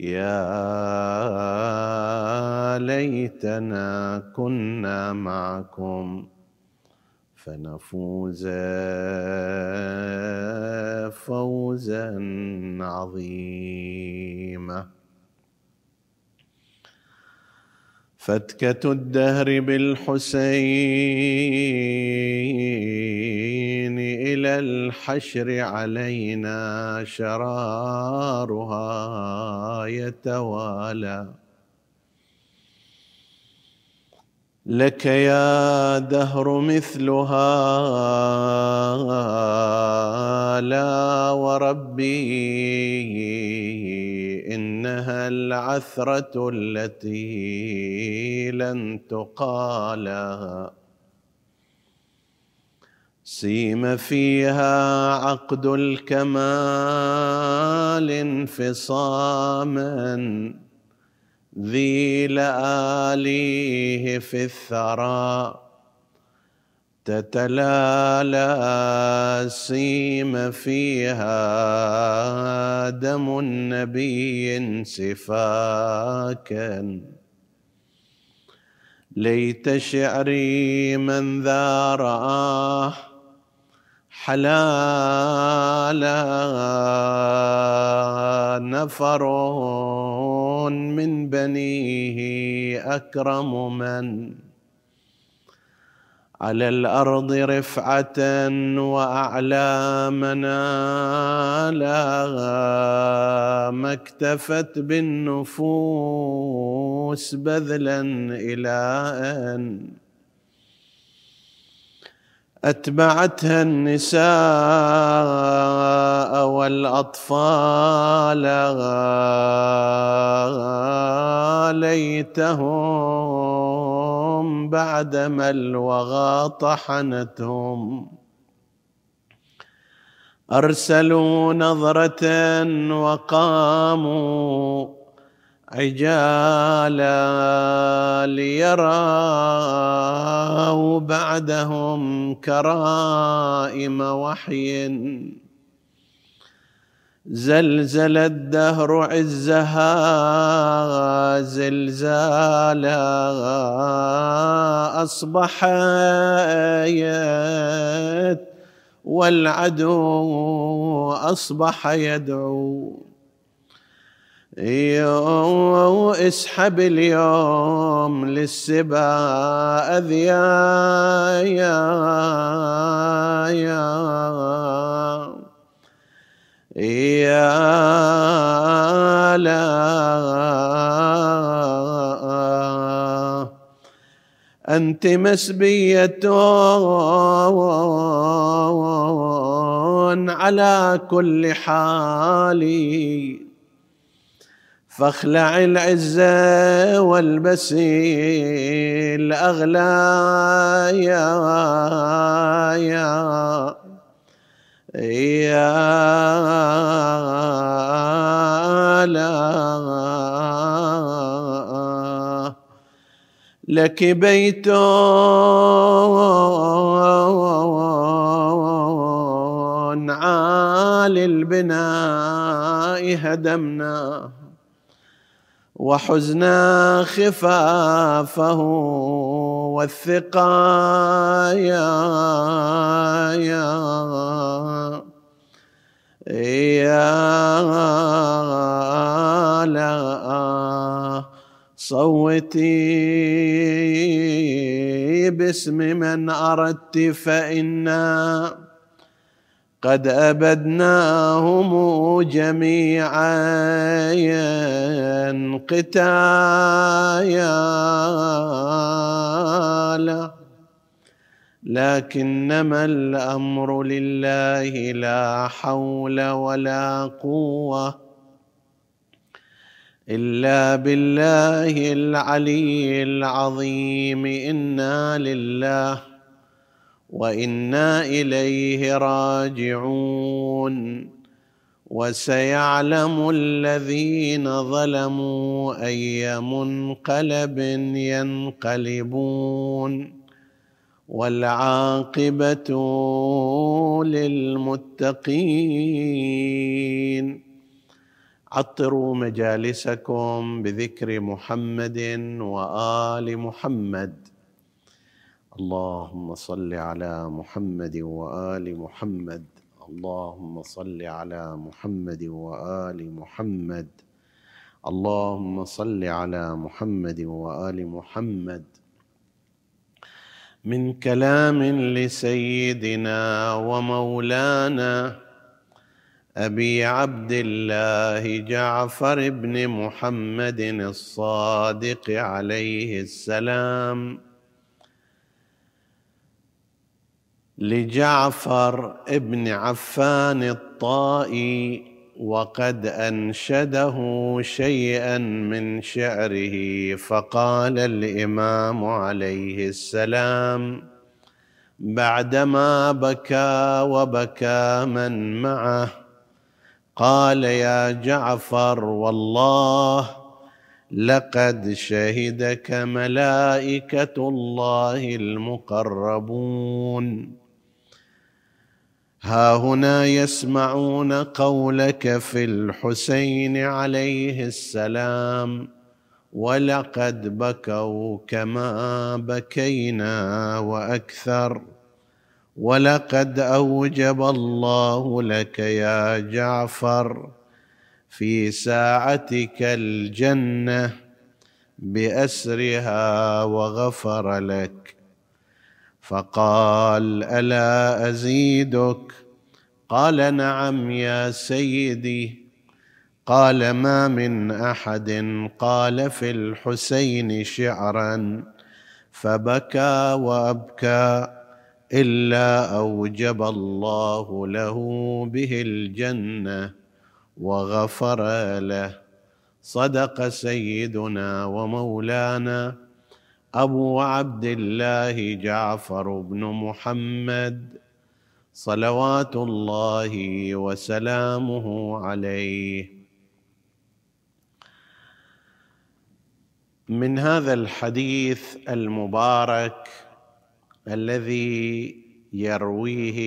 يا ليتنا كنا معكم فنفوز فوزا عظيما. فتكه الدهر بالحسين إلى الحشر علينا شرارها يتوالى لك يا دهر مثلها لا وربي إنها العثرة التي لن تقالى سيم فيها عقد الكمال انفصاما. ذي لآليه في الثرى تتلالى سيم فيها دم النبي سفاكا ليت شعري من ذا رآه حلالا نفر من بنيه أكرم من على الأرض رفعة وأعلى منالا ما اكتفت بالنفوس بذلا إلى ان أتبعتها النساء والأطفال. ليتهم بعدما الوغى طحنتهم. أرسلوا نظرة وقاموا عجالا ليروا بعدهم كرائم وحي. زلزل الدهر عزها زلزالا اصبحت والعدو أصبح يدعو. اسحب اليوم للسبا أذيا يا يا يا لا أنت مسبية على كل حال فاخلع العزة والبسي الأغلى يا يا يا لا. لك بيت عالي البناء هدمناه وحزنا خفافه والثقا يا يا لا صوتي باسم من أردت فإنا قد أبدناهم جميعا قتالا لكنما الأمر لله لا حول ولا قوة إلا بالله العلي العظيم. إنا لله وإنا إليه راجعون. وسيعلم الذين ظلموا أي منقلب ينقلبون. والعاقبة للمتقين. عطروا مجالسكم بذكر محمد وآل محمد. اللهم صل على محمد وآل محمد. اللهم صل على محمد وآل محمد. اللهم صل على محمد وآل محمد. من كلام لسيدنا ومولانا أبي عبد الله جعفر بن محمد الصادق عليه السلام. لجعفر ابن عفان الطائي وقد أنشده شيئا من شعره فقال الإمام عليه السلام بعدما بكى وبكى من معه قال يا جعفر والله لقد شهدك ملائكة الله المقربون ها هنا يسمعون قولك في الحسين عليه السلام ولقد بكوا كما بكينا وأكثر ولقد أوجب الله لك يا جعفر في ساعتك الجنة بأسرها وغفر لك. فقال ألا أزيدك؟ قال نعم يا سيدي. قال ما من أحد. قال في الحسين شعرا. فبكى وأبكى إلا أوجب الله له به الجنة وغفر له. صدق سيدنا ومولانا أبو عبد الله جعفر بن محمد صلوات الله وسلامه عليه. من هذا الحديث المبارك الذي يرويه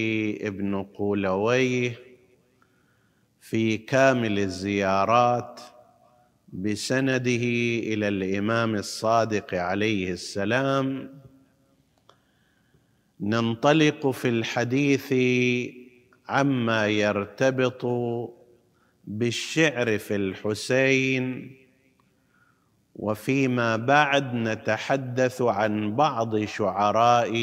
ابن قولويه في كامل الزيارات بسنده إلى الإمام الصادق عليه السلام. ننطلق في الحديث عما يرتبط بالشعر في الحسين. وفيما بعد نتحدث عن بعض شعراء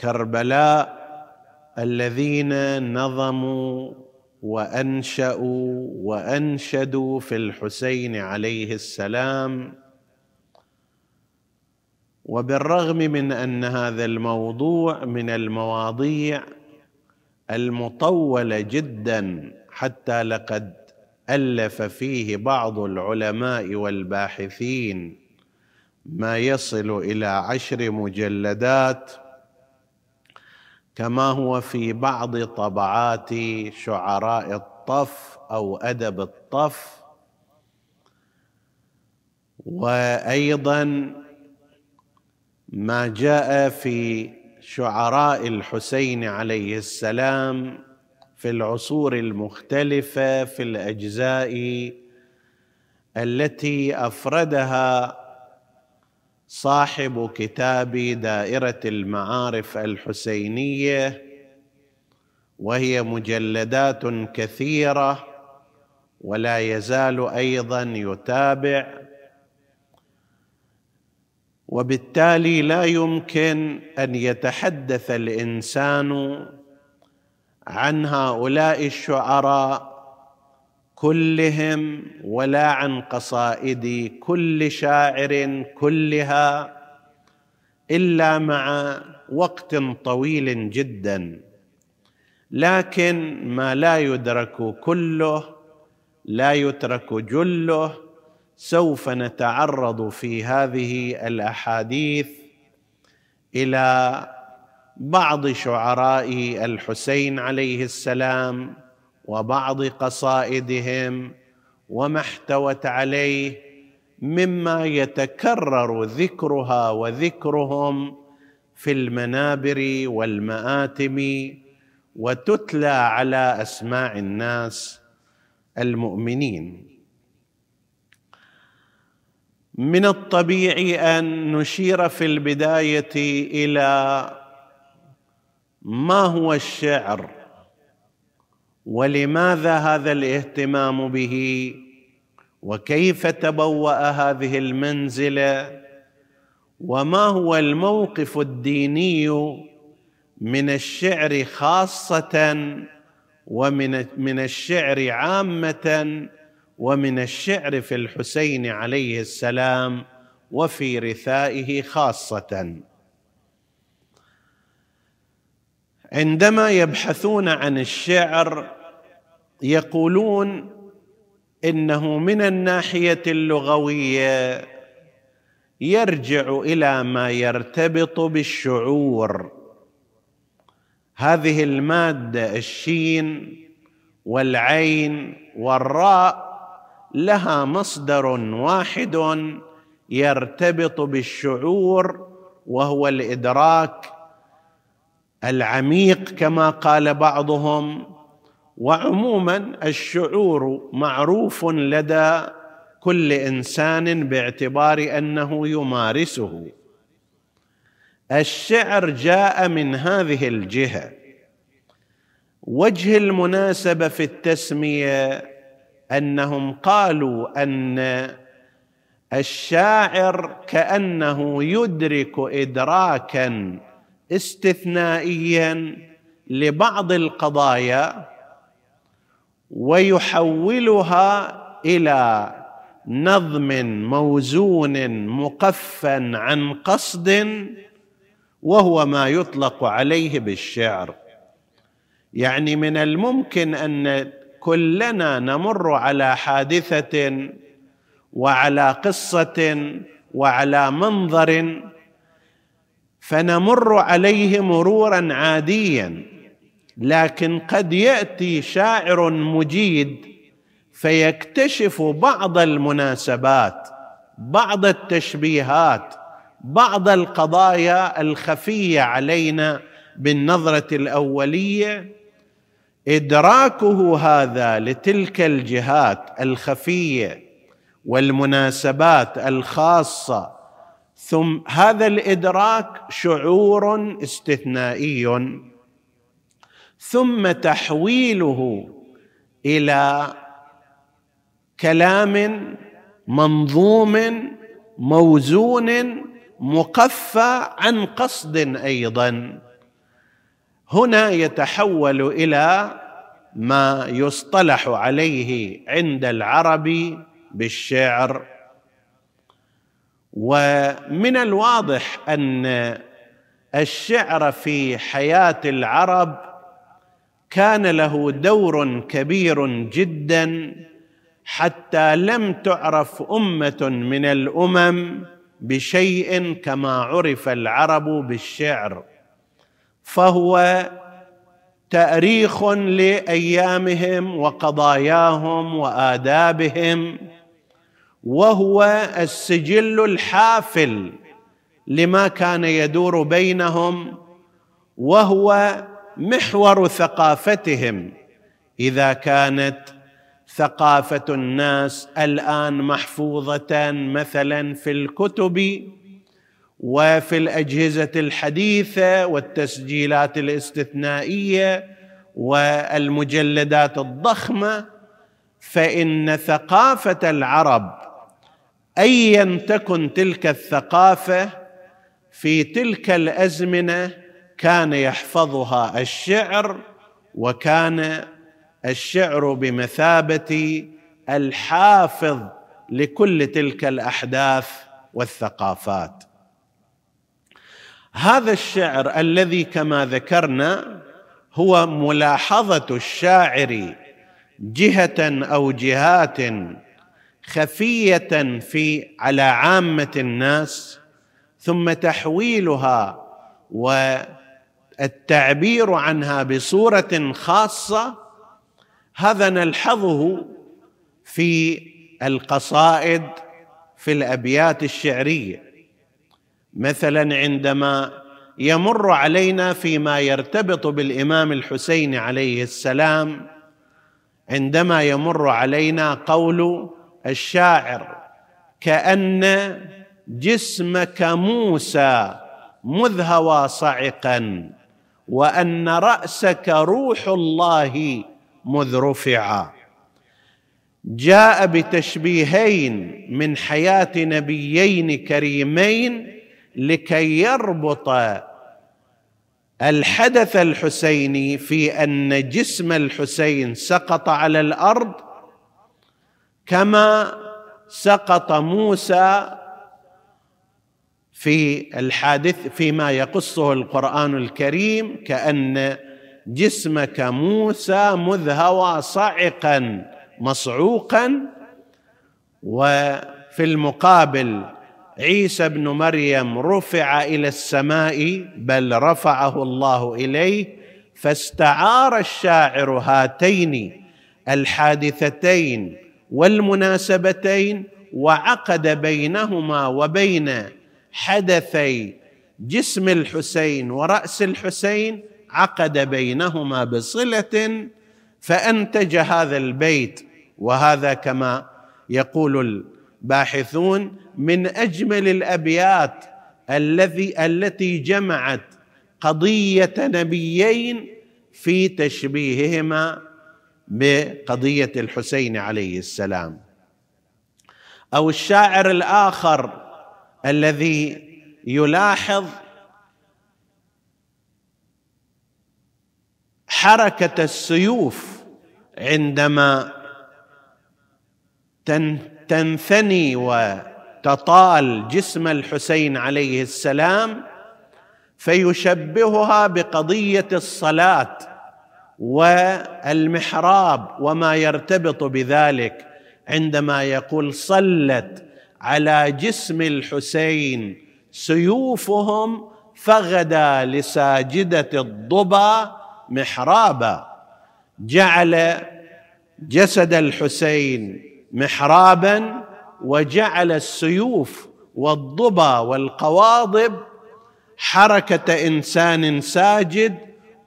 كربلاء الذين نظموا وأنشأوا وأنشدوا في الحسين عليه السلام. وبالرغم من أن هذا الموضوع من المواضيع المطوله جدا حتى لقد ألف فيه بعض العلماء والباحثين ما يصل إلى عشر مجلدات كما هو في بعض طبعات شعراء الطف أو أدب الطف. وأيضا ما جاء في شعراء الحسين عليه السلام في العصور المختلفة في الأجزاء التي أفردها صاحب كتاب دائرة المعارف الحسينية وهي مجلدات كثيرة ولا يزال أيضا يتابع. وبالتالي لا يمكن أن يتحدث الإنسان عن هؤلاء الشعراء كلهم ولا عن قصائد كل شاعر كلها إلا مع وقت طويل جدا. لكن ما لا يدرك كله لا يترك جله سوف نتعرض في هذه الأحاديث إلى بعض شعراء الحسين عليه السلام وبعض قصائدهم وما احتوت عليه مما يتكرر ذكرها وذكرهم في المنابر والمآتم وتتلى على أسماع الناس المؤمنين. من الطبيعي أن نشير في البداية إلى ما هو الشعر ولماذا هذا الاهتمام به؟ وكيف تبوأ هذه المنزلة؟ وما هو الموقف الديني من الشعر خاصة ومن من الشعر عامة ومن الشعر في الحسين عليه السلام وفي رثائه خاصة؟ عندما يبحثون عن الشعر يقولون إنه من الناحية اللغوية يرجع إلى ما يرتبط بالشعور. هذه المادة الشين والعين والراء لها مصدر واحد يرتبط بالشعور وهو الإدراك العميق كما قال بعضهم. وعموما الشعور معروف لدى كل إنسان باعتبار أنه يمارسه. الشعر جاء من هذه الجهة. وجه المناسبة في التسمية أنهم قالوا أن الشاعر كأنه يدرك ادراكا استثنائيا لبعض القضايا ويحولها إلى نظم موزون مقفا عن قصد وهو ما يطلق عليه بالشعر. يعني من الممكن أن كلنا نمر على حادثة وعلى قصة وعلى منظر فنمر عليه مرورا عاديا. لكن قد يأتي شاعر مجيد فيكتشف بعض المناسبات بعض التشبيهات بعض القضايا الخفية علينا بالنظرة الأولية. إدراكه هذا لتلك الجهات الخفية والمناسبات الخاصة. ثم هذا الإدراك شعور استثنائي. ثم تحويله إلى كلام منظوم موزون مقفى عن قصد أيضا. هنا يتحول إلى ما يصطلح عليه عند العرب بالشعر. ومن الواضح أن الشعر في حياة العرب كان له دور كبير جدا حتى لم تعرف أمة من الأمم بشيء كما عرف العرب بالشعر. فهو تأريخ لأيامهم وقضاياهم وآدابهم وهو السجل الحافل لما كان يدور بينهم وهو محور ثقافتهم. إذا كانت ثقافة الناس الآن محفوظة مثلا في الكتب وفي الأجهزة الحديثة والتسجيلات الاستثنائية والمجلدات الضخمة فإن ثقافة العرب ايا تكن تلك الثقافة في تلك الأزمنة كان يحفظها الشعر وكان الشعر بمثابة الحافظ لكل تلك الأحداث والثقافات. هذا الشعر الذي كما ذكرنا هو ملاحظة الشاعر جهة أو جهات خفية في على عامة الناس ثم تحويلها والتعبير عنها بصورة خاصة هذا نلحظه في القصائد في الأبيات الشعرية. مثلا عندما يمر علينا فيما يرتبط بالإمام الحسين عليه السلام عندما يمر علينا قول الشاعر كأن جسمك موسى مذ هوى صعقا وأن رأسك روح الله مذ رفعا جاء بتشبيهين من حياة نبيين كريمين لكي يربط الحدث الحسيني في أن جسم الحسين سقط على الأرض كما سقط موسى في الحادث فيما يقصه القرآن الكريم كأن جسمك موسى مذ هوى صعقا مصعوقا وفي المقابل عيسى ابن مريم رفع إلى السماء بل رفعه الله إليه فاستعار الشاعر هاتين الحادثتين والمناسبتين وعقد بينهما وبين حدثي. جسم الحسين ورأس الحسين عقد بينهما بصلة فأنتج هذا البيت. وهذا كما يقول الباحثون من أجمل الأبيات الذي التي جمعت قضية نبيين في تشبيههما بقضية الحسين عليه السلام. أو الشاعر الآخر الذي يلاحظ حركة السيوف عندما تنثني وتطال جسم الحسين عليه السلام فيشبهها بقضية الصلاة والمحراب وما يرتبط بذلك عندما يقول صلت على جسم الحسين. سيوفهم فغدا لساجدة الضبا محرابا. جعل جسد الحسين محرابا وجعل السيوف والضبا والقواضب حركة إنسان ساجد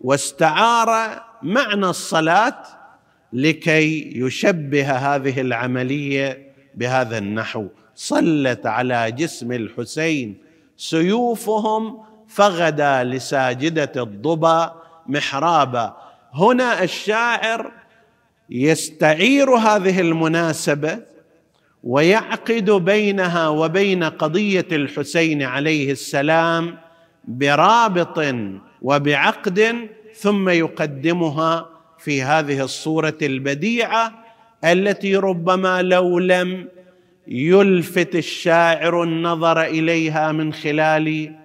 واستعار معنى الصلاة لكي يشبه هذه العملية بهذا النحو. صلت على جسم الحسين. سيوفهم فغدا لساجدة الضبا محرابا. هنا الشاعر يستعير هذه المناسبة ويعقد بينها وبين قضية الحسين عليه السلام برابط وبعقد ثم يقدمها في هذه الصورة البديعة التي ربما لو لم يلفت الشاعر النظر إليها من خلال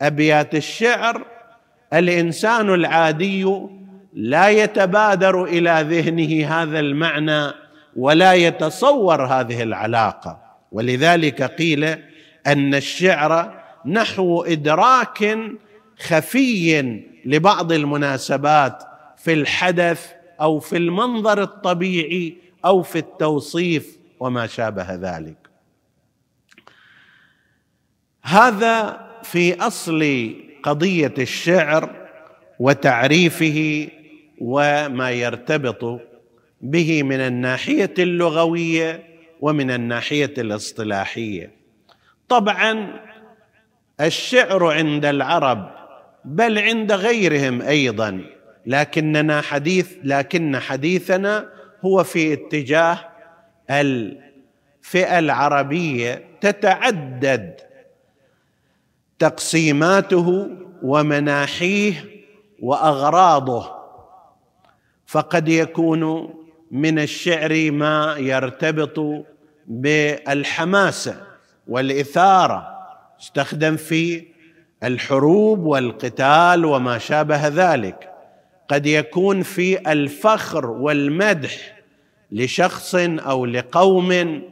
أبيات الشعر. الإنسان العادي لا يتبادر إلى ذهنه هذا المعنى ولا يتصور هذه العلاقة. ولذلك قيل أن الشعر نحو إدراك خفي لبعض المناسبات في الحدث أو في المنظر الطبيعي أو في التوصيف. وما شابه ذلك. هذا في أصل قضية الشعر وتعريفه وما يرتبط به من الناحية اللغوية ومن الناحية الاصطلاحية. طبعا الشعر عند العرب بل عند غيرهم أيضا لكننا حديث لكن حديثنا هو في اتجاه الفئة العربية تتعدد تقسيماته ومناحيه وأغراضه. فقد يكون من الشعر ما يرتبط بالحماسة والإثارة استخدم في الحروب والقتال وما شابه ذلك. قد يكون في الفخر والمدح لشخص أو لقوم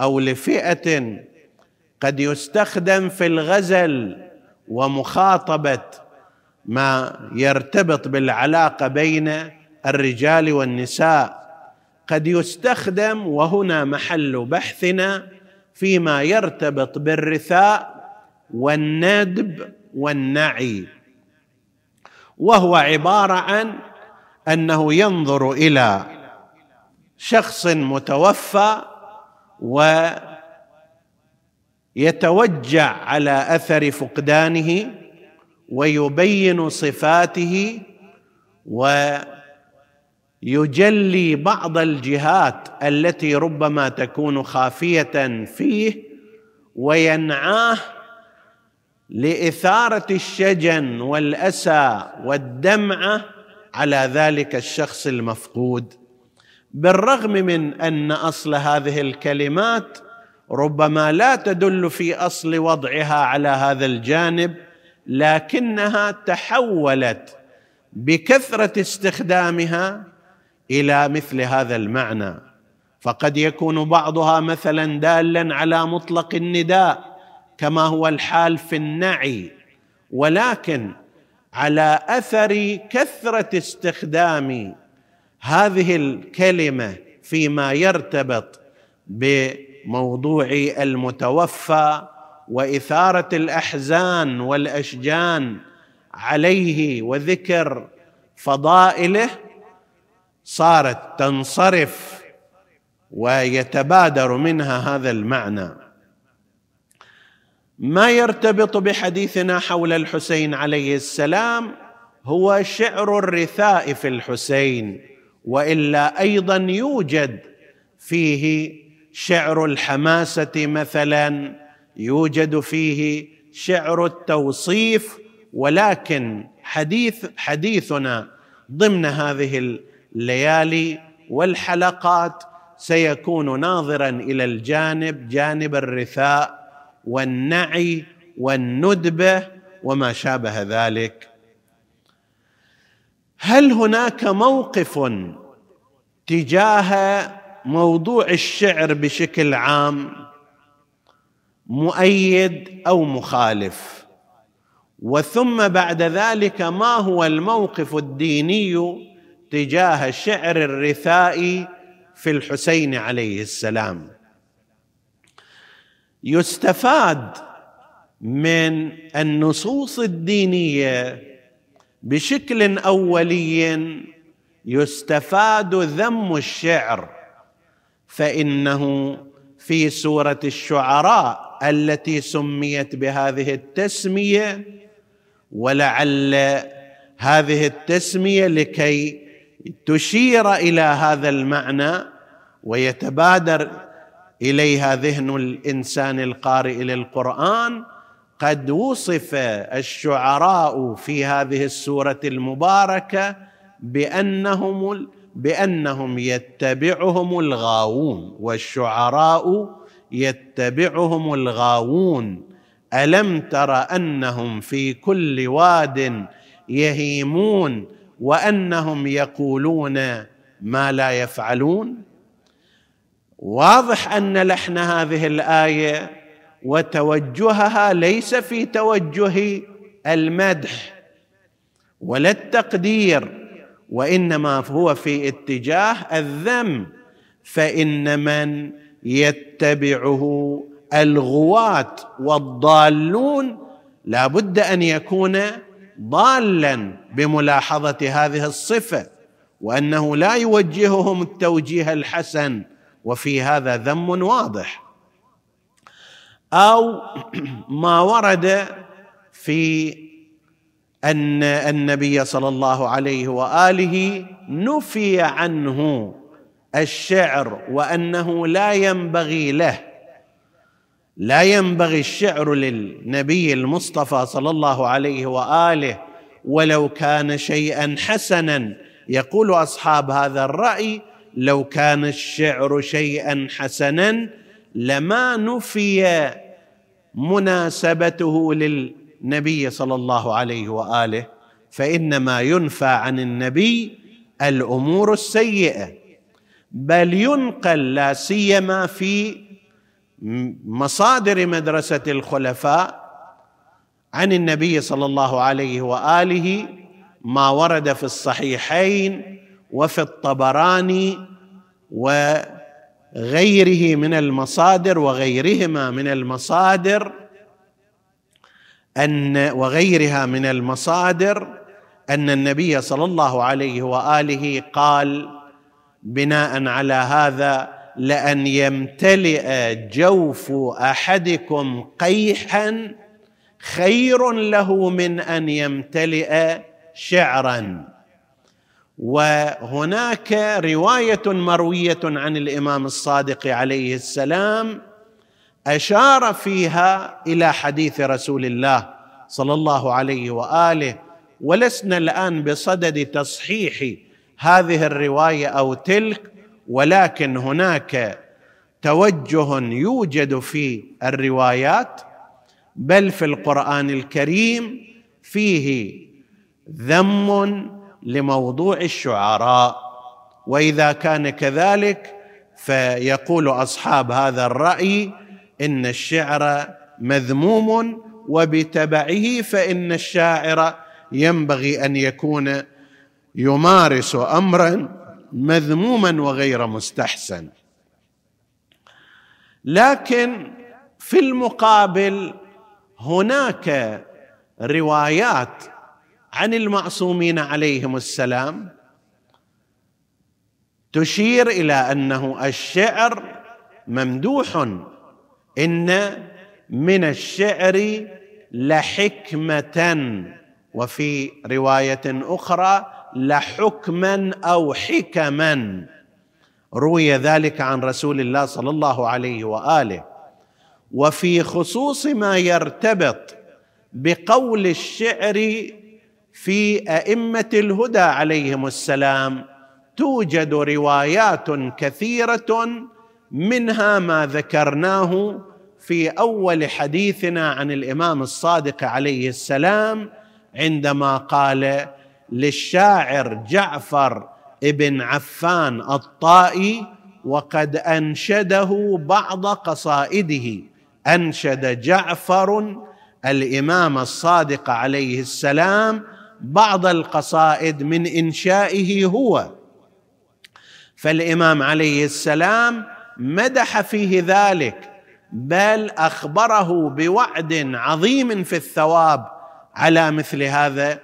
أو لفئة قد يستخدم في الغزل ومخاطبة ما يرتبط بالعلاقة بين الرجال والنساء. قد يستخدم وهنا محل بحثنا فيما يرتبط بالرثاء والندب والنعي. وهو عبارة عن أنه ينظر إلى شخص متوفى ويتوجع على أثر فقدانه ويبين صفاته ويجلي بعض الجهات التي ربما تكون خافية فيه وينعاه لإثارة الشجن والأسى والدمعة على ذلك الشخص المفقود. بالرغم من أن أصل هذه الكلمات ربما لا تدل في أصل وضعها على هذا الجانب لكنها تحولت بكثرة استخدامها إلى مثل هذا المعنى. فقد يكون بعضها مثلا دالا على مطلق النداء كما هو الحال في النعي ولكن على أثر كثرة استخدام هذه الكلمة فيما يرتبط بموضوع المتوفى وإثارة الأحزان والأشجان عليه وذكر فضائله صارت تنصرف ويتبادر منها هذا المعنى. ما يرتبط بحديثنا حول الحسين عليه السلام هو شعر الرثاء في الحسين. وإلا أيضا يوجد فيه شعر الحماسة مثلا يوجد فيه شعر التوصيف ولكن حديث حديثنا ضمن هذه الليالي والحلقات سيكون ناظرا إلى الجانب جانب الرثاء والنعي والندبة وما شابه ذلك. هل هناك موقف تجاه موضوع الشعر بشكل عام مؤيد أو مخالف؟ وثم بعد ذلك ما هو الموقف الديني تجاه شعر الرثاء في الحسين عليه السلام؟ يستفاد من النصوص الدينية بشكل أولي يستفاد ذم الشعر فإنه في سورة الشعراء التي سميت بهذه التسمية ولعل هذه التسمية لكي تشير إلى هذا المعنى ويتبادر إليها ذهن الإنسان القارئ للقرآن قد وصف الشعراء في هذه السورة المباركة بأنهم بأنهم يتبعهم الغاوون والشعراء يتبعهم الغاوون. ألم تر أنهم في كل واد يهيمون وأنهم يقولون ما لا يفعلون؟ واضح أن لحن هذه الآية وتوجهها ليس في توجه المدح ولا التقدير وإنما هو في اتجاه الذم فإن من يتبعه الغواة والضالون لا بد أن يكون ضالا بملاحظة هذه الصفة وأنه لا يوجههم التوجيه الحسن وفي هذا ذم واضح. أو ما ورد في أن النبي صلى الله عليه وآله نفي عنه الشعر وأنه لا ينبغي له لا ينبغي الشعر للنبي المصطفى صلى الله عليه وآله ولو كان شيئا حسنا. يقول أصحاب هذا الرأي لو كان الشعر شيئا حسنا لما نفي مناسبته للنبي صلى الله عليه وآله فإنما ينفى عن النبي الأمور السيئة. بل ينقل لا سيما في مصادر مدرسة الخلفاء عن النبي صلى الله عليه وآله ما ورد في الصحيحين وفي الطبراني وغيره من المصادر وغيرهما من المصادر أن وغيرها من المصادر أن النبي صلى الله عليه وآله قال بناء على هذا لأن يمتلئ جوف أحدكم قيحا خير له من أن يمتلئ شعرا. وهناك رواية مروية عن الإمام الصادق عليه السلام أشار فيها إلى حديث رسول الله صلى الله عليه وآله ولسنا الآن بصدد تصحيح هذه الرواية أو تلك ولكن هناك توجه يوجد في الروايات بل في القرآن الكريم فيه ذم لموضوع الشعراء. وإذا كان كذلك فيقول أصحاب هذا الرأي إن الشعر مذموم وبتبعه فإن الشاعر ينبغي أن يكون يمارس امرا مذموما وغير مستحسن. لكن في المقابل هناك روايات عن المعصومين عليهم السلام تشير إلى أنه الشعر ممدوح. إن من الشعر لحكمة وفي رواية أخرى لحكما أو حكما. روي ذلك عن رسول الله صلى الله عليه وآله. وفي خصوص ما يرتبط بقول الشعر في أئمة الهدى عليهم السلام توجد روايات كثيرة منها ما ذكرناه في أول حديثنا عن الإمام الصادق عليه السلام عندما قال للشاعر جعفر ابن عفان الطائي وقد أنشده بعض قصائده أنشد جعفر الإمام الصادق عليه السلام بعض القصائد من إنشائه هو. فالإمام عليه السلام مدح فيه ذلك بل أخبره بوعد عظيم في الثواب على مثل هذا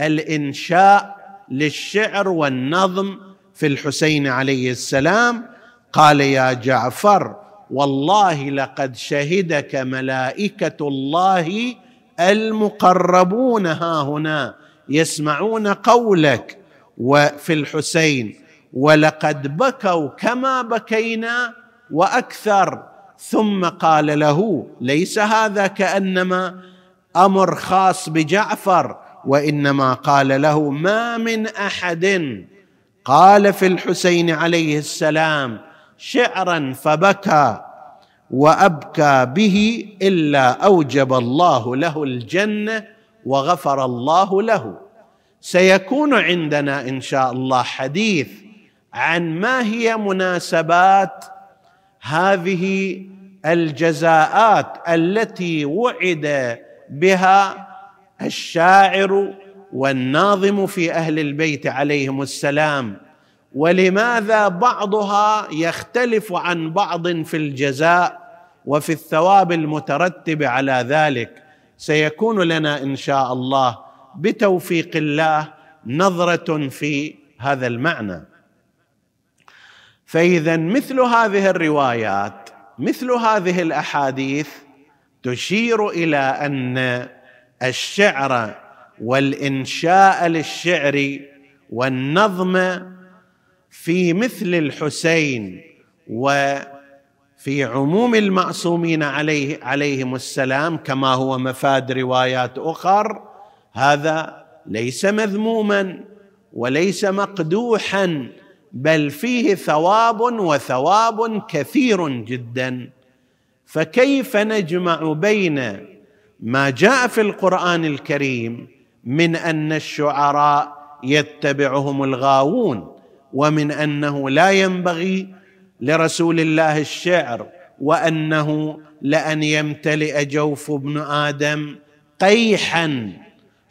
الإنشاء للشعر والنظم في الحسين عليه السلام. قال يا جعفر والله لقد شهدك ملائكة الله المقربون ها هنا. يسمعون قولك وفي الحسين ولقد بكوا كما بكينا وأكثر. ثم قال له ليس هذا كأنما أمر خاص بجعفر وإنما قال له ما من أحد. قال في الحسين عليه السلام شعرا فبكى وأبكى به إلا أوجب الله له الجنة وغفر الله له. سيكون عندنا إن شاء الله حديث عن ما هي مناسبات هذه الجزاءات التي وعد بها الشاعر والناظم في أهل البيت عليهم السلام. ولماذا بعضها يختلف عن بعض في الجزاء وفي الثواب المترتب على ذلك؟ سيكون لنا إن شاء الله بتوفيق الله نظرة في هذا المعنى. فإذا مثل هذه الروايات مثل هذه الأحاديث تشير إلى أن الشعر والإنشاء للشعر والنظم في مثل الحسين وفي في عموم المعصومين عليه عليهم السلام كما هو مفاد روايات أخر هذا ليس مذموما وليس مقدوحا بل فيه ثواب وثواب كثير جدا. فكيف نجمع بين ما جاء في القرآن الكريم من أن الشعراء يتبعهم الغاوون ومن أنه لا ينبغي لرسول الله الشعر وأنه لأن يمتلئ جوف ابن آدم قيحا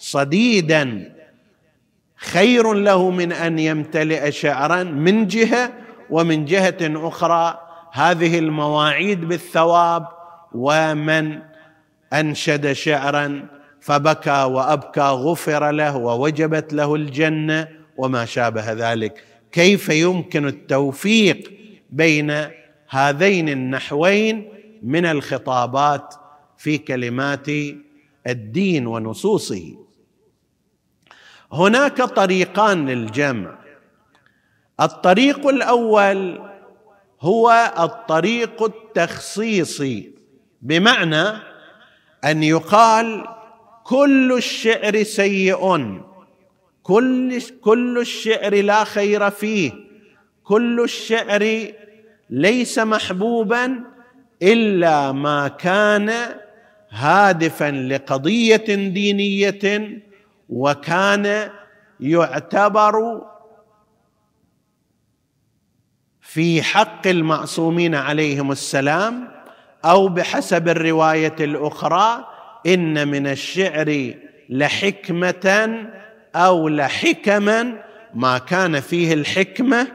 صديدا. خير له من أن يمتلئ شعرا من جهة ومن جهة أخرى. هذه المواعيد بالثواب. ومن أنشد شعرا فبكى وأبكى غفر له ووجبت له الجنة وما شابه ذلك. كيف يمكن التوفيق بين هذين النحوين من الخطابات في كلمات الدين ونصوصه؟ هناك طريقان للجمع. الطريق الأول هو الطريق التخصيصي بمعنى أن يقال كل الشعر سيء كل كل الشعر لا خير فيه كل الشعر ليس محبوبا إلا ما كان هادفا لقضية دينية وكان يعتبر في حق المعصومين عليهم السلام أو بحسب الرواية الأخرى إن من الشعر لحكمة أو لحكما ما كان فيه الحكمة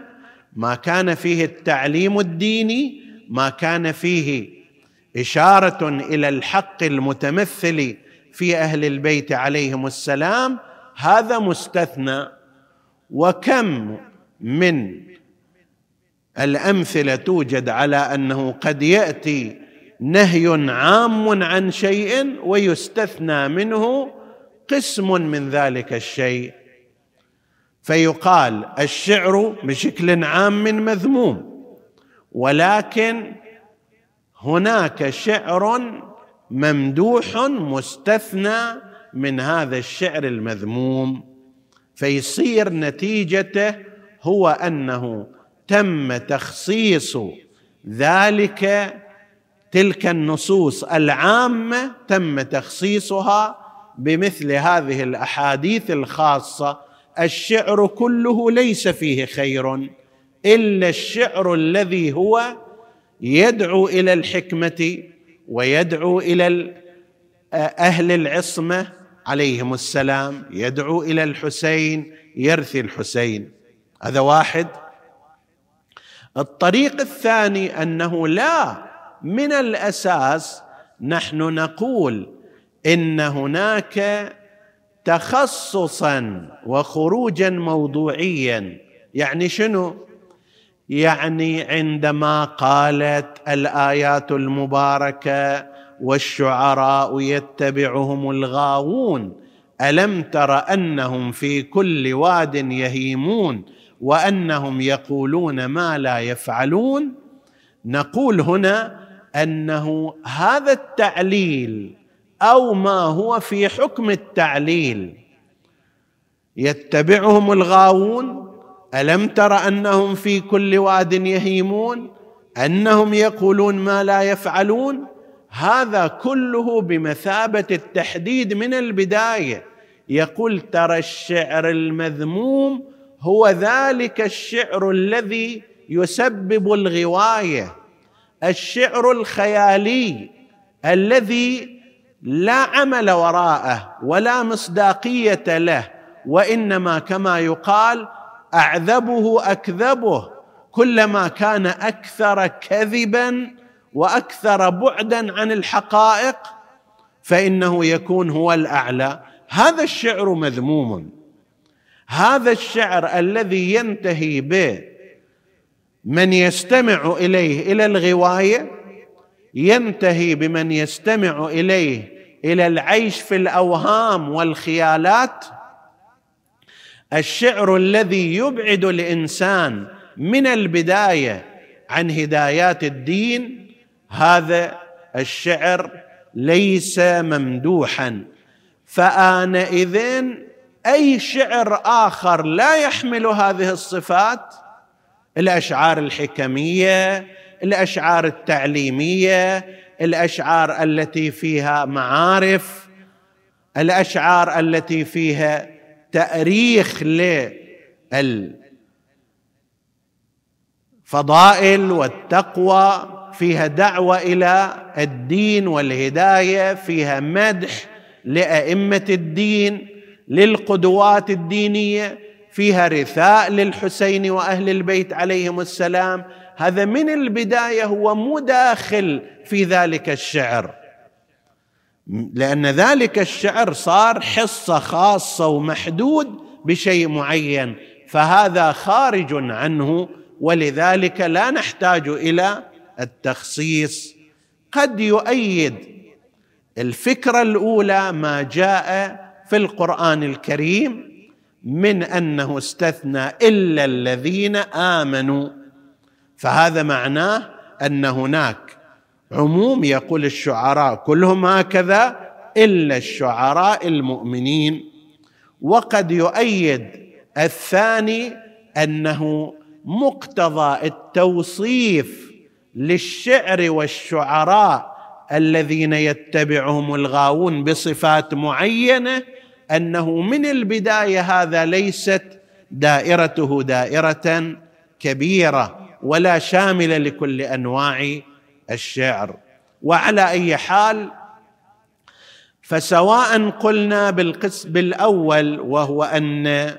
ما كان فيه التعليم الديني ما كان فيه إشارة إلى الحق المتمثل في أهل البيت عليهم السلام هذا مستثنى. وكم من الأمثلة توجد على أنه قد يأتي نهي عام عن شيء ويستثنى منه قسم من ذلك الشيء. فيقال الشعر بشكل عام مذموم ولكن هناك شعر ممدوح مستثنى من هذا الشعر المذموم فيصير نتيجته هو أنه تم تخصيص ذلك تلك النصوص العامة تم تخصيصها بمثل هذه الأحاديث الخاصة. الشعر كله ليس فيه خير إلا الشعر الذي هو يدعو إلى الحكمة. ويدعو إلى أهل العصمة عليهم السلام. يدعو إلى الحسين يرثي الحسين. هذا واحد. الطريق الثاني أنه لا من الأساس نحن نقول إن هناك تخصصا وخروجا موضوعيا. يعني شنو؟ يعني عندما قالت الآيات المباركة والشعراء يتبعهم الغاوون ألم تر أنهم في كل واد يهيمون وأنهم يقولون ما لا يفعلون؟ نقول هنا أنه هذا التعليل أو ما هو في حكم التعليل. يتبعهم الغاوون ألم تر أنهم في كل واد يهيمون؟ أنهم يقولون ما لا يفعلون؟ هذا كله بمثابة التحديد من البداية. يقول ترى الشعر المذموم هو ذلك الشعر الذي يسبب الغواية. الشعر الخيالي الذي لا عمل وراءه ولا مصداقية له وإنما كما يقال أعذبه أكذبه كلما كان أكثر كذبا وأكثر بعدا عن الحقائق فإنه يكون هو الأعلى. هذا الشعر مذموم. هذا الشعر الذي ينتهي به من يستمع إليه إلى الغواية ينتهي بمن يستمع إليه إلى العيش في الأوهام والخيالات الشعر الذي يبعد الإنسان من البداية عن هدايات الدين هذا الشعر ليس ممدوحا. فانئذ أي شعر آخر لا يحمل هذه الصفات؟ الأشعار الحكمية الأشعار التعليمية الأشعار التي فيها معارف الأشعار التي فيها تاريخ للفضائل والتقوى فيها دعوة إلى الدين والهداية فيها مدح لأئمة الدين للقدوات الدينية فيها رثاء للحسين وأهل البيت عليهم السلام. هذا من البداية هو مداخل في ذلك الشعر. لأن ذلك الشعر صار حصة خاصة ومحدود بشيء معين فهذا خارج عنه ولذلك لا نحتاج إلى التخصيص. قد يؤيد الفكرة الأولى ما جاء في القرآن الكريم من أنه استثنى إلا الذين آمنوا فهذا معناه أن هناك عموم يقول الشعراء كلهم هكذا إلا الشعراء المؤمنين. وقد يؤيد الثاني أنه مقتضى التوصيف للشعر والشعراء الذين يتبعهم الغاوون بصفات معينة أنه من البداية هذا ليست دائرته دائرة كبيرة ولا شاملة لكل أنواع الشعر. وعلى أي حال فسواء قلنا بالقسم الأول وهو أن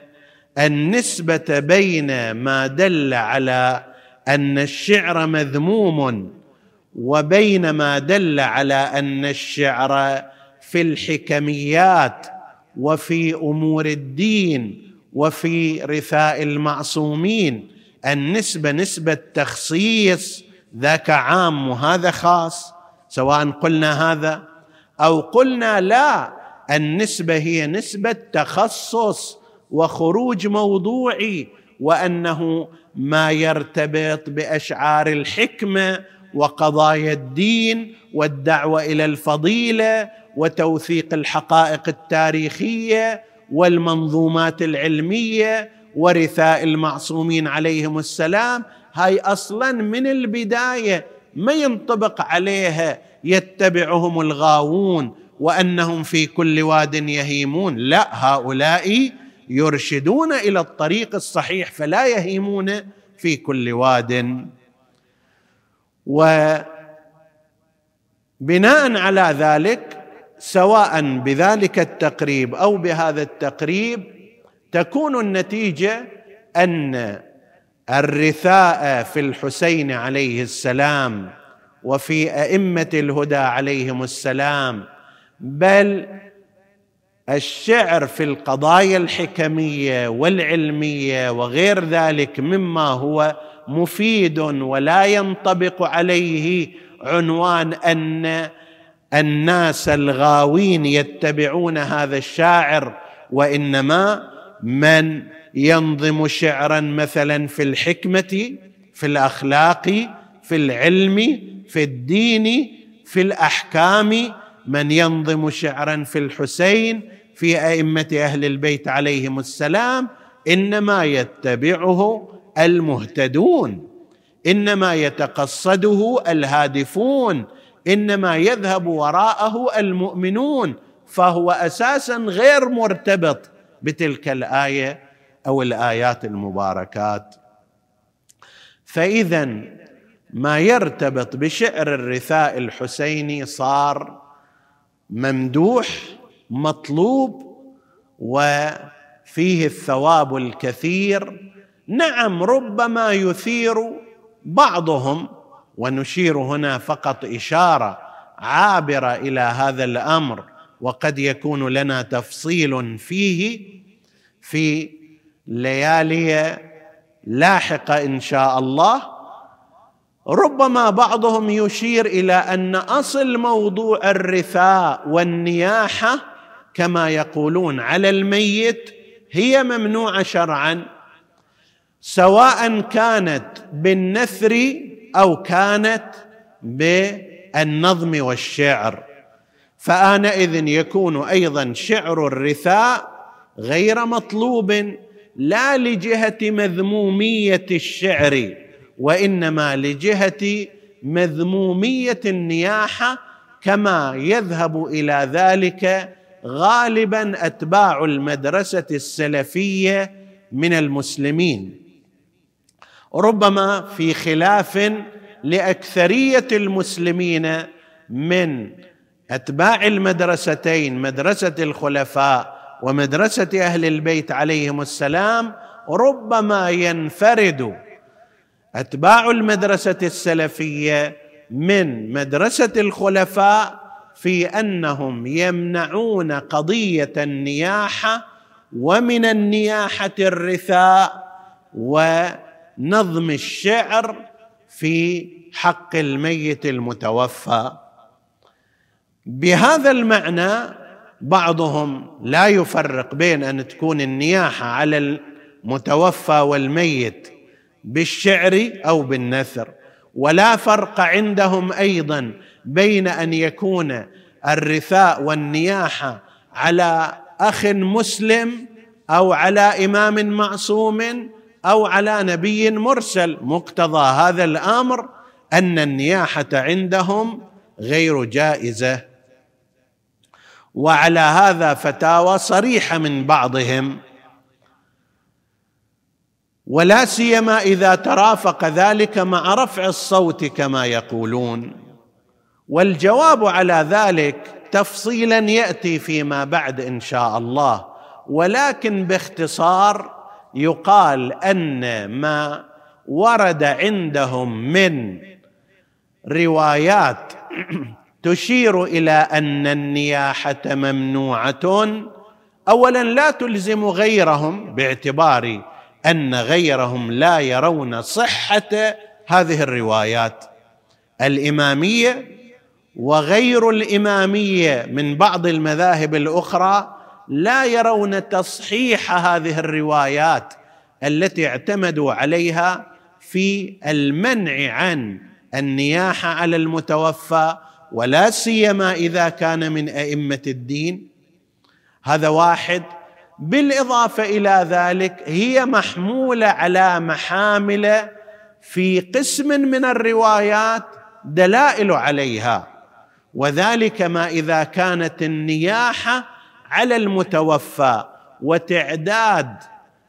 النسبة بين ما دل على أن الشعر مذموم وبين ما دل على أن الشعر في الحكميات وفي أمور الدين وفي رثاء المعصومين. النسبة نسبة تخصيص ذاك عام وهذا خاص سواء قلنا هذا أو قلنا لا النسبة هي نسبة تخصص وخروج موضوعي وأنه ما يرتبط بأشعار الحكمة وقضايا الدين والدعوة إلى الفضيلة وتوثيق الحقائق التاريخية والمنظومات العلمية ورثاء المعصومين عليهم السلام هاي أصلا من البداية ما ينطبق عليها يتبعهم الغاوون وأنهم في كل واد يهيمون. لا هؤلاء يرشدون إلى الطريق الصحيح فلا يهيمون في كل واد. وبناء على ذلك سواء بذلك التقريب أو بهذا التقريب تكون النتيجة أن الرثاء في الحسين عليه السلام وفي أئمة الهدى عليهم السلام بل الشعر في القضايا الحكمية والعلمية وغير ذلك مما هو مفيد ولا ينطبق عليه عنوان أن الناس الغاوين يتبعون هذا الشاعر وإنما من ينظم شعرا مثلا في الحكمة في الأخلاق في العلم في الدين في الأحكام. من ينظم شعرا في الحسين في أئمة أهل البيت عليهم السلام. إنما يتبعه المهتدون. إنما يتقصده الهادفون. إنما يذهب وراءه المؤمنون. فهو أساسا غير مرتبط بتلك الآية أو الآيات المباركات. فاذا ما يرتبط بشعر الرثاء الحسيني صار ممدوح مطلوب وفيه الثواب الكثير. نعم ربما يثير بعضهم ونشير هنا فقط إشارة عابرة إلى هذا الأمر. وقد يكون لنا تفصيل فيه في ليالي لاحقة إن شاء الله. ربما بعضهم يشير إلى أن أصل موضوع الرثاء والنياحة كما يقولون على الميت هي ممنوعه شرعا سواء كانت بالنثر أو كانت بالنظم والشعر. فآنئذ يكون أيضا شعر الرثاء غير مطلوب لا لجهة مذمومية الشعر وإنما لجهة مذمومية النياحة كما يذهب إلى ذلك غالبا أتباع المدرسة السلفية من المسلمين. ربما في خلاف لأكثرية المسلمين من أتباع المدرستين مدرسة الخلفاء ومدرسة أهل البيت عليهم السلام ربما ينفرد أتباع المدرسة السلفية من مدرسة الخلفاء في أنهم يمنعون قضية النياحة ومن النياحة الرثاء ونظم الشعر في حق الميت المتوفى. بهذا المعنى بعضهم لا يفرق بين أن تكون النياحة على المتوفى والميت بالشعر أو بالنثر ولا فرق عندهم أيضا بين أن يكون الرثاء والنياحة على أخ مسلم أو على إمام معصوم أو على نبي مرسل. مقتضى هذا الأمر أن النياحة عندهم غير جائزة. وعلى هذا فتاوى صريحة من بعضهم. ولا سيما إذا ترافق ذلك مع رفع الصوت كما يقولون. والجواب على ذلك تفصيلا يأتي فيما بعد إن شاء الله. ولكن باختصار يقال أن ما ورد عندهم من روايات تشير إلى أن النياحة ممنوعة. اولا لا تلزم غيرهم باعتبار أن غيرهم لا يرون صحة هذه الروايات. الإمامية وغير الإمامية من بعض المذاهب الأخرى لا يرون تصحيح هذه الروايات التي اعتمدوا عليها في المنع عن النياحة على المتوفى ولا سيما إذا كان من أئمة الدين. هذا واحد. بالإضافة إلى ذلك هي محمولة على محامل في قسم من الروايات دلائل عليها. وذلك ما إذا كانت النياحة على المتوفى وتعداد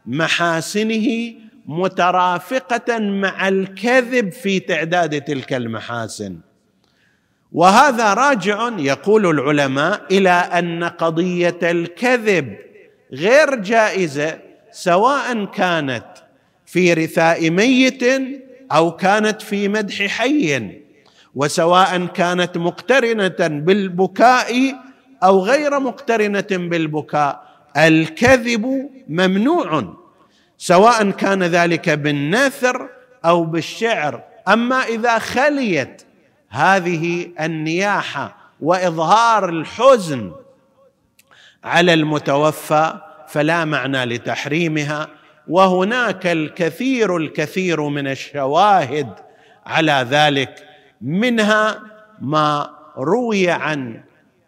محاسنه مترافقة مع الكذب في تعداد تلك المحاسن. وهذا راجع يقول العلماء إلى أن قضية الكذب غير جائزة سواء كانت في رثاء ميت أو كانت في مدح حي وسواء كانت مقترنة بالبكاء أو غير مقترنة بالبكاء. الكذب ممنوع سواء كان ذلك بالنثر أو بالشعر. أما إذا خليت هذه النياحة وإظهار الحزن على المتوفى فلا معنى لتحريمها. وهناك الكثير الكثير من الشواهد على ذلك. منها ما روي عن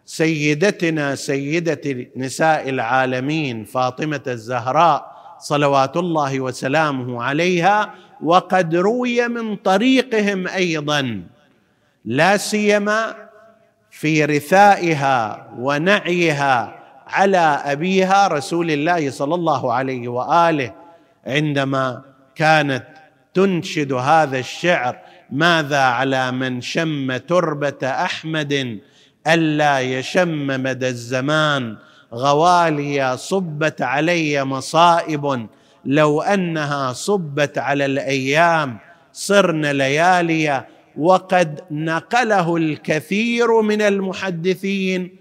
سيدتنا سيدة نساء العالمين فاطمة الزهراء صلوات الله وسلامه عليها. وقد روي من طريقهم أيضا لا سيما في رثائها ونعيها على أبيها رسول الله صلى الله عليه وآله عندما كانت تنشد هذا الشعر ماذا على من شم تربة أحمد ألا يشم مدى الزمان؟ غوالي صبت علي مصائب لو أنها صبت على الأيام صرن ليالي وقد نقله الكثير من المحدثين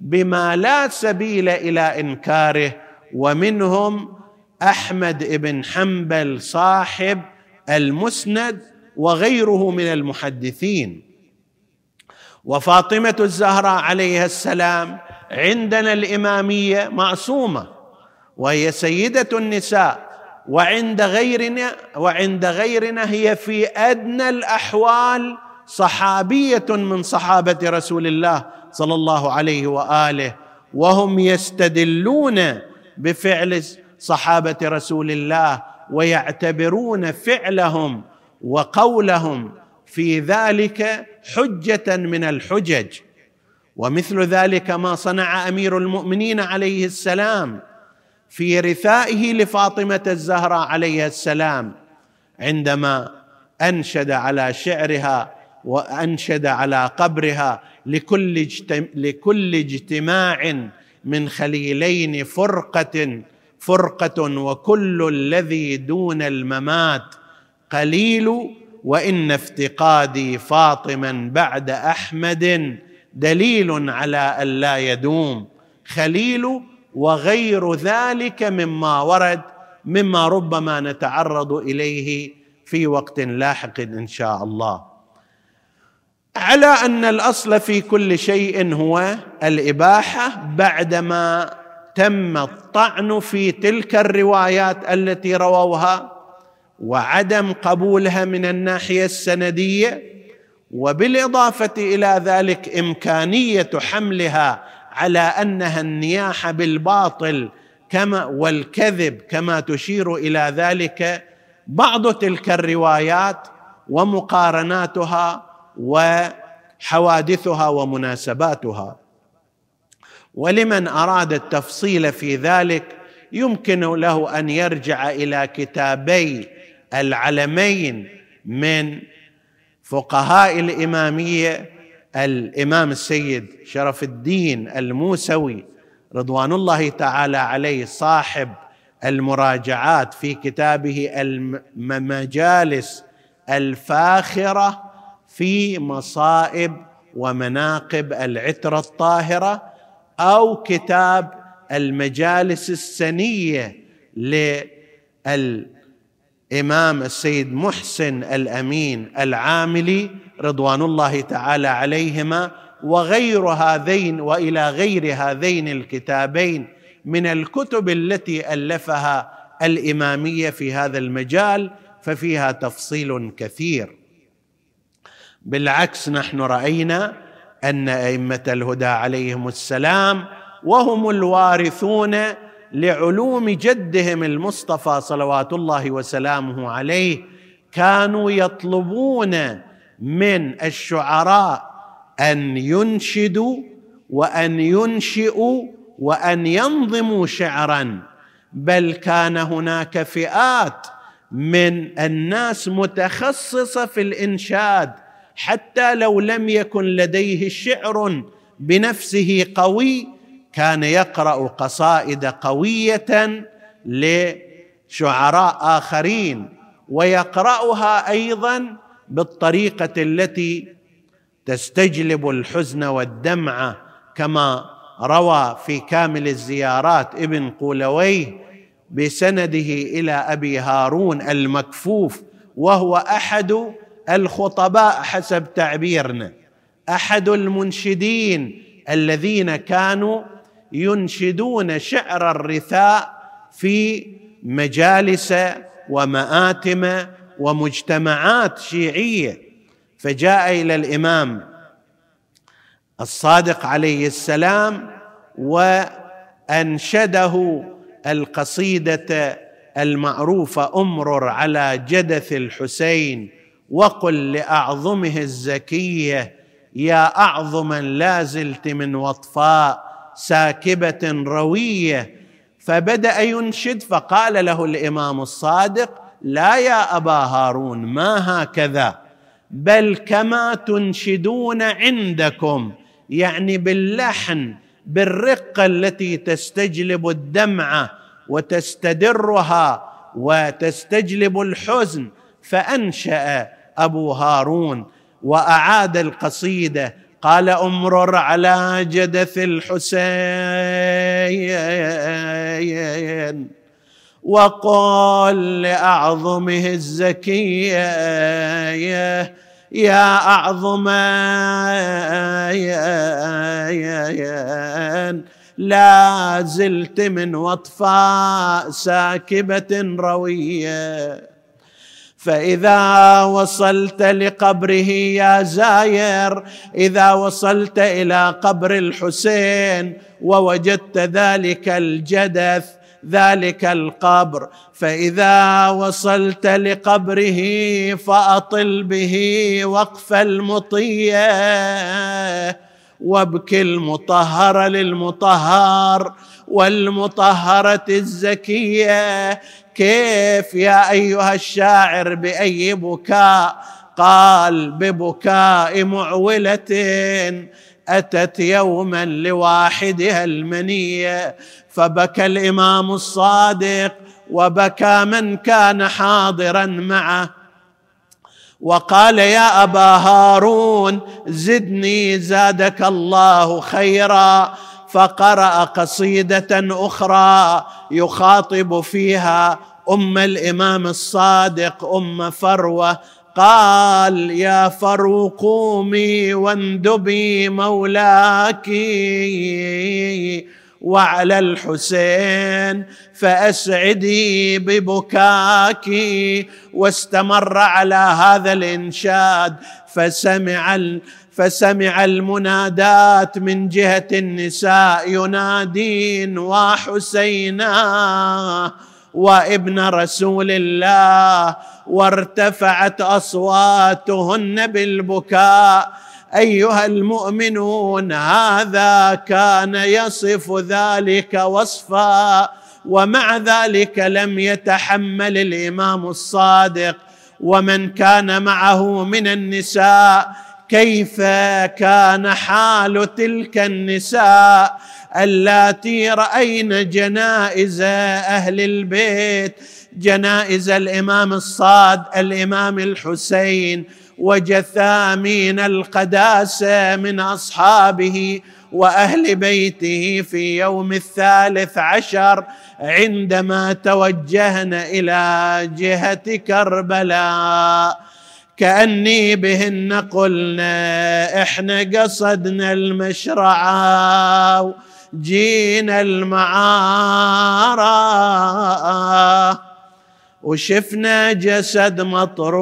بما لا سبيل إلى إنكاره ومنهم أحمد بن حنبل صاحب المسند وغيره من المحدثين. وفاطمة الزهراء عليها السلام عندنا الإمامية معصومة وهي سيدة النساء وعند غيرنا وعند غيرنا هي في أدنى الأحوال صحابية من صحابة رسول الله صلى الله عليه وآله وهم يستدلون بفعل صحابة رسول الله ويعتبرون فعلهم وقولهم في ذلك حجة من الحجج. ومثل ذلك ما صنع أمير المؤمنين عليه السلام في رثائه لفاطمة الزهراء عليه السلام عندما أنشد على شعرها وأنشد على قبرها لكل اجتماع, لكل اجتماع من خليلين فرقة فرقة وكل الذي دون الممات قليل وإن افتقادي فاطما بعد أحمد دليل على أن لا يدوم. خليل وغير ذلك مما ورد مما ربما نتعرض إليه في وقت لاحق إن شاء الله. على أن الأصل في كل شيء هو الإباحة بعدما تم الطعن في تلك الروايات التي رووها وعدم قبولها من الناحية السندية وبالإضافة إلى ذلك إمكانية حملها على أنها النياحه بالباطل كما والكذب كما تشير إلى ذلك بعض تلك الروايات ومقارناتها وحوادثها ومناسباتها. ولمن أراد التفصيل في ذلك يمكن له أن يرجع إلى كتابي العلمين من فقهاء الإمامية الإمام السيد شرف الدين الموسوي رضوان الله تعالى عليه صاحب المراجعات في كتابه المجالس الفاخرة في مصائب ومناقب العترة الطاهرة أو كتاب المجالس السنية للامام السيد محسن الأمين العاملي رضوان الله تعالى عليهما وغير هذين وإلى غير هذين الكتابين من الكتب التي ألفها الإمامية في هذا المجال ففيها تفصيل كثير. بالعكس نحن رأينا أن أئمة الهدى عليهم السلام وهم الوارثون لعلوم جدهم المصطفى صلوات الله وسلامه عليه كانوا يطلبون من الشعراء أن ينشدوا وأن ينشئوا وأن ينظموا شعرا. بل كان هناك فئات من الناس متخصصة في الإنشاد حتى لو لم يكن لديه شعر بنفسه قوي كان يقرأ قصائد قوية لشعراء آخرين ويقرأها أيضا بالطريقة التي تستجلب الحزن والدمعه كما روى في كامل الزيارات ابن قولويه بسنده إلى أبي هارون المكفوف وهو أحد الخطباء حسب تعبيرنا أحد المنشدين الذين كانوا ينشدون شعر الرثاء في مجالس ومآتم ومجتمعات شيعية. فجاء إلى الإمام الصادق عليه السلام وأنشده القصيدة المعروفة أمرر على جدث الحسين وقل لأعظمه الزكية يا اعظما لا زلت من وطفاء ساكبة روية. فبدأ ينشد فقال له الإمام الصادق لا يا أبا هارون ما هكذا؟ بل كما تنشدون عندكم يعني باللحن بالرقة التي تستجلب الدمعة وتستدرها وتستجلب الحزن. فأنشأ أبو هارون وأعاد القصيدة قال امرر على جدث الحسين وقال لأعظمه الزكية يا أعظم لا زلت من وطفاء ساكبة روية. فإذا وصلت لقبره يا زاير إذا وصلت إلى قبر الحسين ووجدت ذلك الجدث ذلك القبر. فإذا وصلت لقبره فأطل به وقف المطية وابكي المطهر للمطهر والمطهرة الزكية. كيف يا أيها الشاعر بأي بكاء؟ قال ببكاء معولة أتت يوما لواحدها المنية. فبكى الإمام الصادق وبكى من كان حاضرا معه. وقال يا أبا هارون زدني زادك الله خيرا. فقرأ قصيدة أخرى يخاطب فيها أم الإمام الصادق أم فروة. قال يا فرو قومي واندبي مولاك وعلى الحسين فأسعدي ببكاك. واستمر على هذا الإنشاد فسمع فسمع المنادات من جهة النساء ينادين وحسينا وابن رسول الله وارتفعت اصواتهن بالبكاء ايها المؤمنون هذا كان يصف ذلك وصفا ومع ذلك لم يتحمل الامام الصادق ومن كان معه من النساء كيف كان حال تلك النساء اللاتي رأين جنائز أهل البيت؟ جنائز الإمام الصاد الإمام الحسين وجثامين القداسه من أصحابه وأهل بيته في يوم الثالث عشر عندما توجهنا إلى جهة كربلاء. كأني بهن قلنا إحنا قصدنا المشرعه جينا المعاره وشفنا جسد مطروح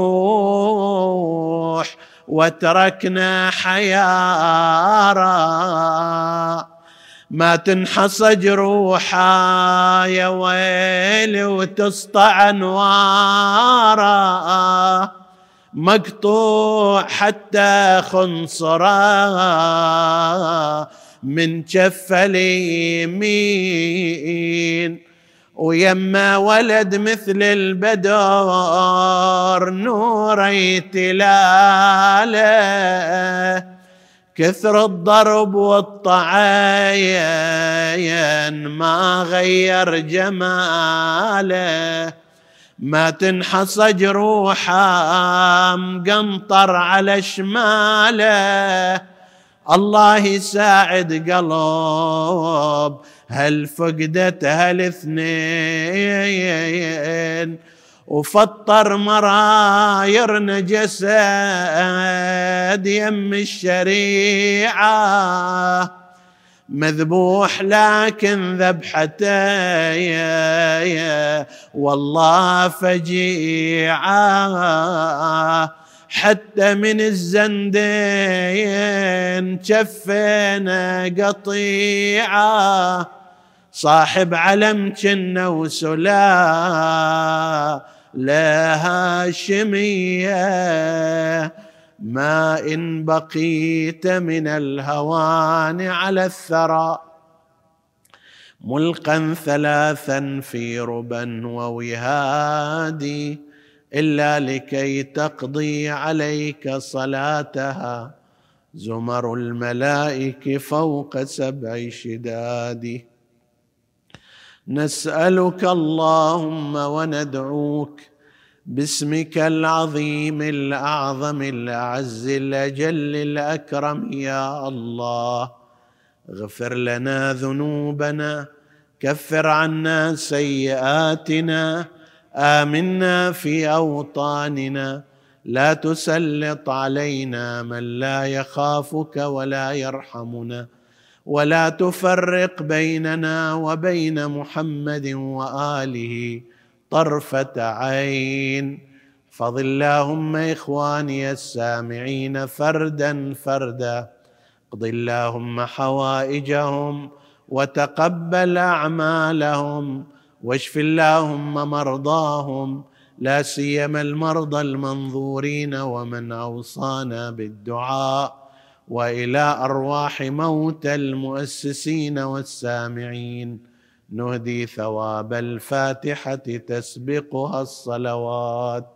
وتركنا حيارى. ما تنحصى جروحا يا ويلي وتسطع أنوارا. مقطوع حتى خنصرا من كف اليمين. ويما ولد مثل البدر نوري تلاله كثر الضرب والطعين ما غير جماله. ما تنحصى جروحه مقنطر على شماله. الله يساعد قلب هل فقدتها الاثنين وفطر مراير جسد يم الشريعة. مذبوح لكن ذبحته والله فجيعه حتى من الزندين شفينا قطيعه صاحب علم كنا وسلا لا هاشمية. ما ان بقيت من الهوان على الثرى ملقا ثلاثا في ربا ووهادي إلا لكي تقضي عليك صلاتها. زمر الملائك فوق سبع شداد. نسألك اللهم وندعوك باسمك العظيم الأعظم الأعز الأجل الأكرم يا الله. اغفر لنا ذنوبنا كفر عنا سيئاتنا آمنا في أوطاننا. لا تسلط علينا من لا يخافك ولا يرحمنا. ولا تفرق بيننا وبين محمد وآله. طرفة عين. احفظ اللهم إخواني السامعين فردا فردا. اقض اللهم حوائجهم وتقبل أعمالهم. واشف اللهم مرضاهم. لا سيما المرضى المنظورين ومن أوصانا بالدعاء. وإلى أرواح موتى المؤسسين والسامعين. نهدي ثواب الفاتحة تسبقها الصلوات.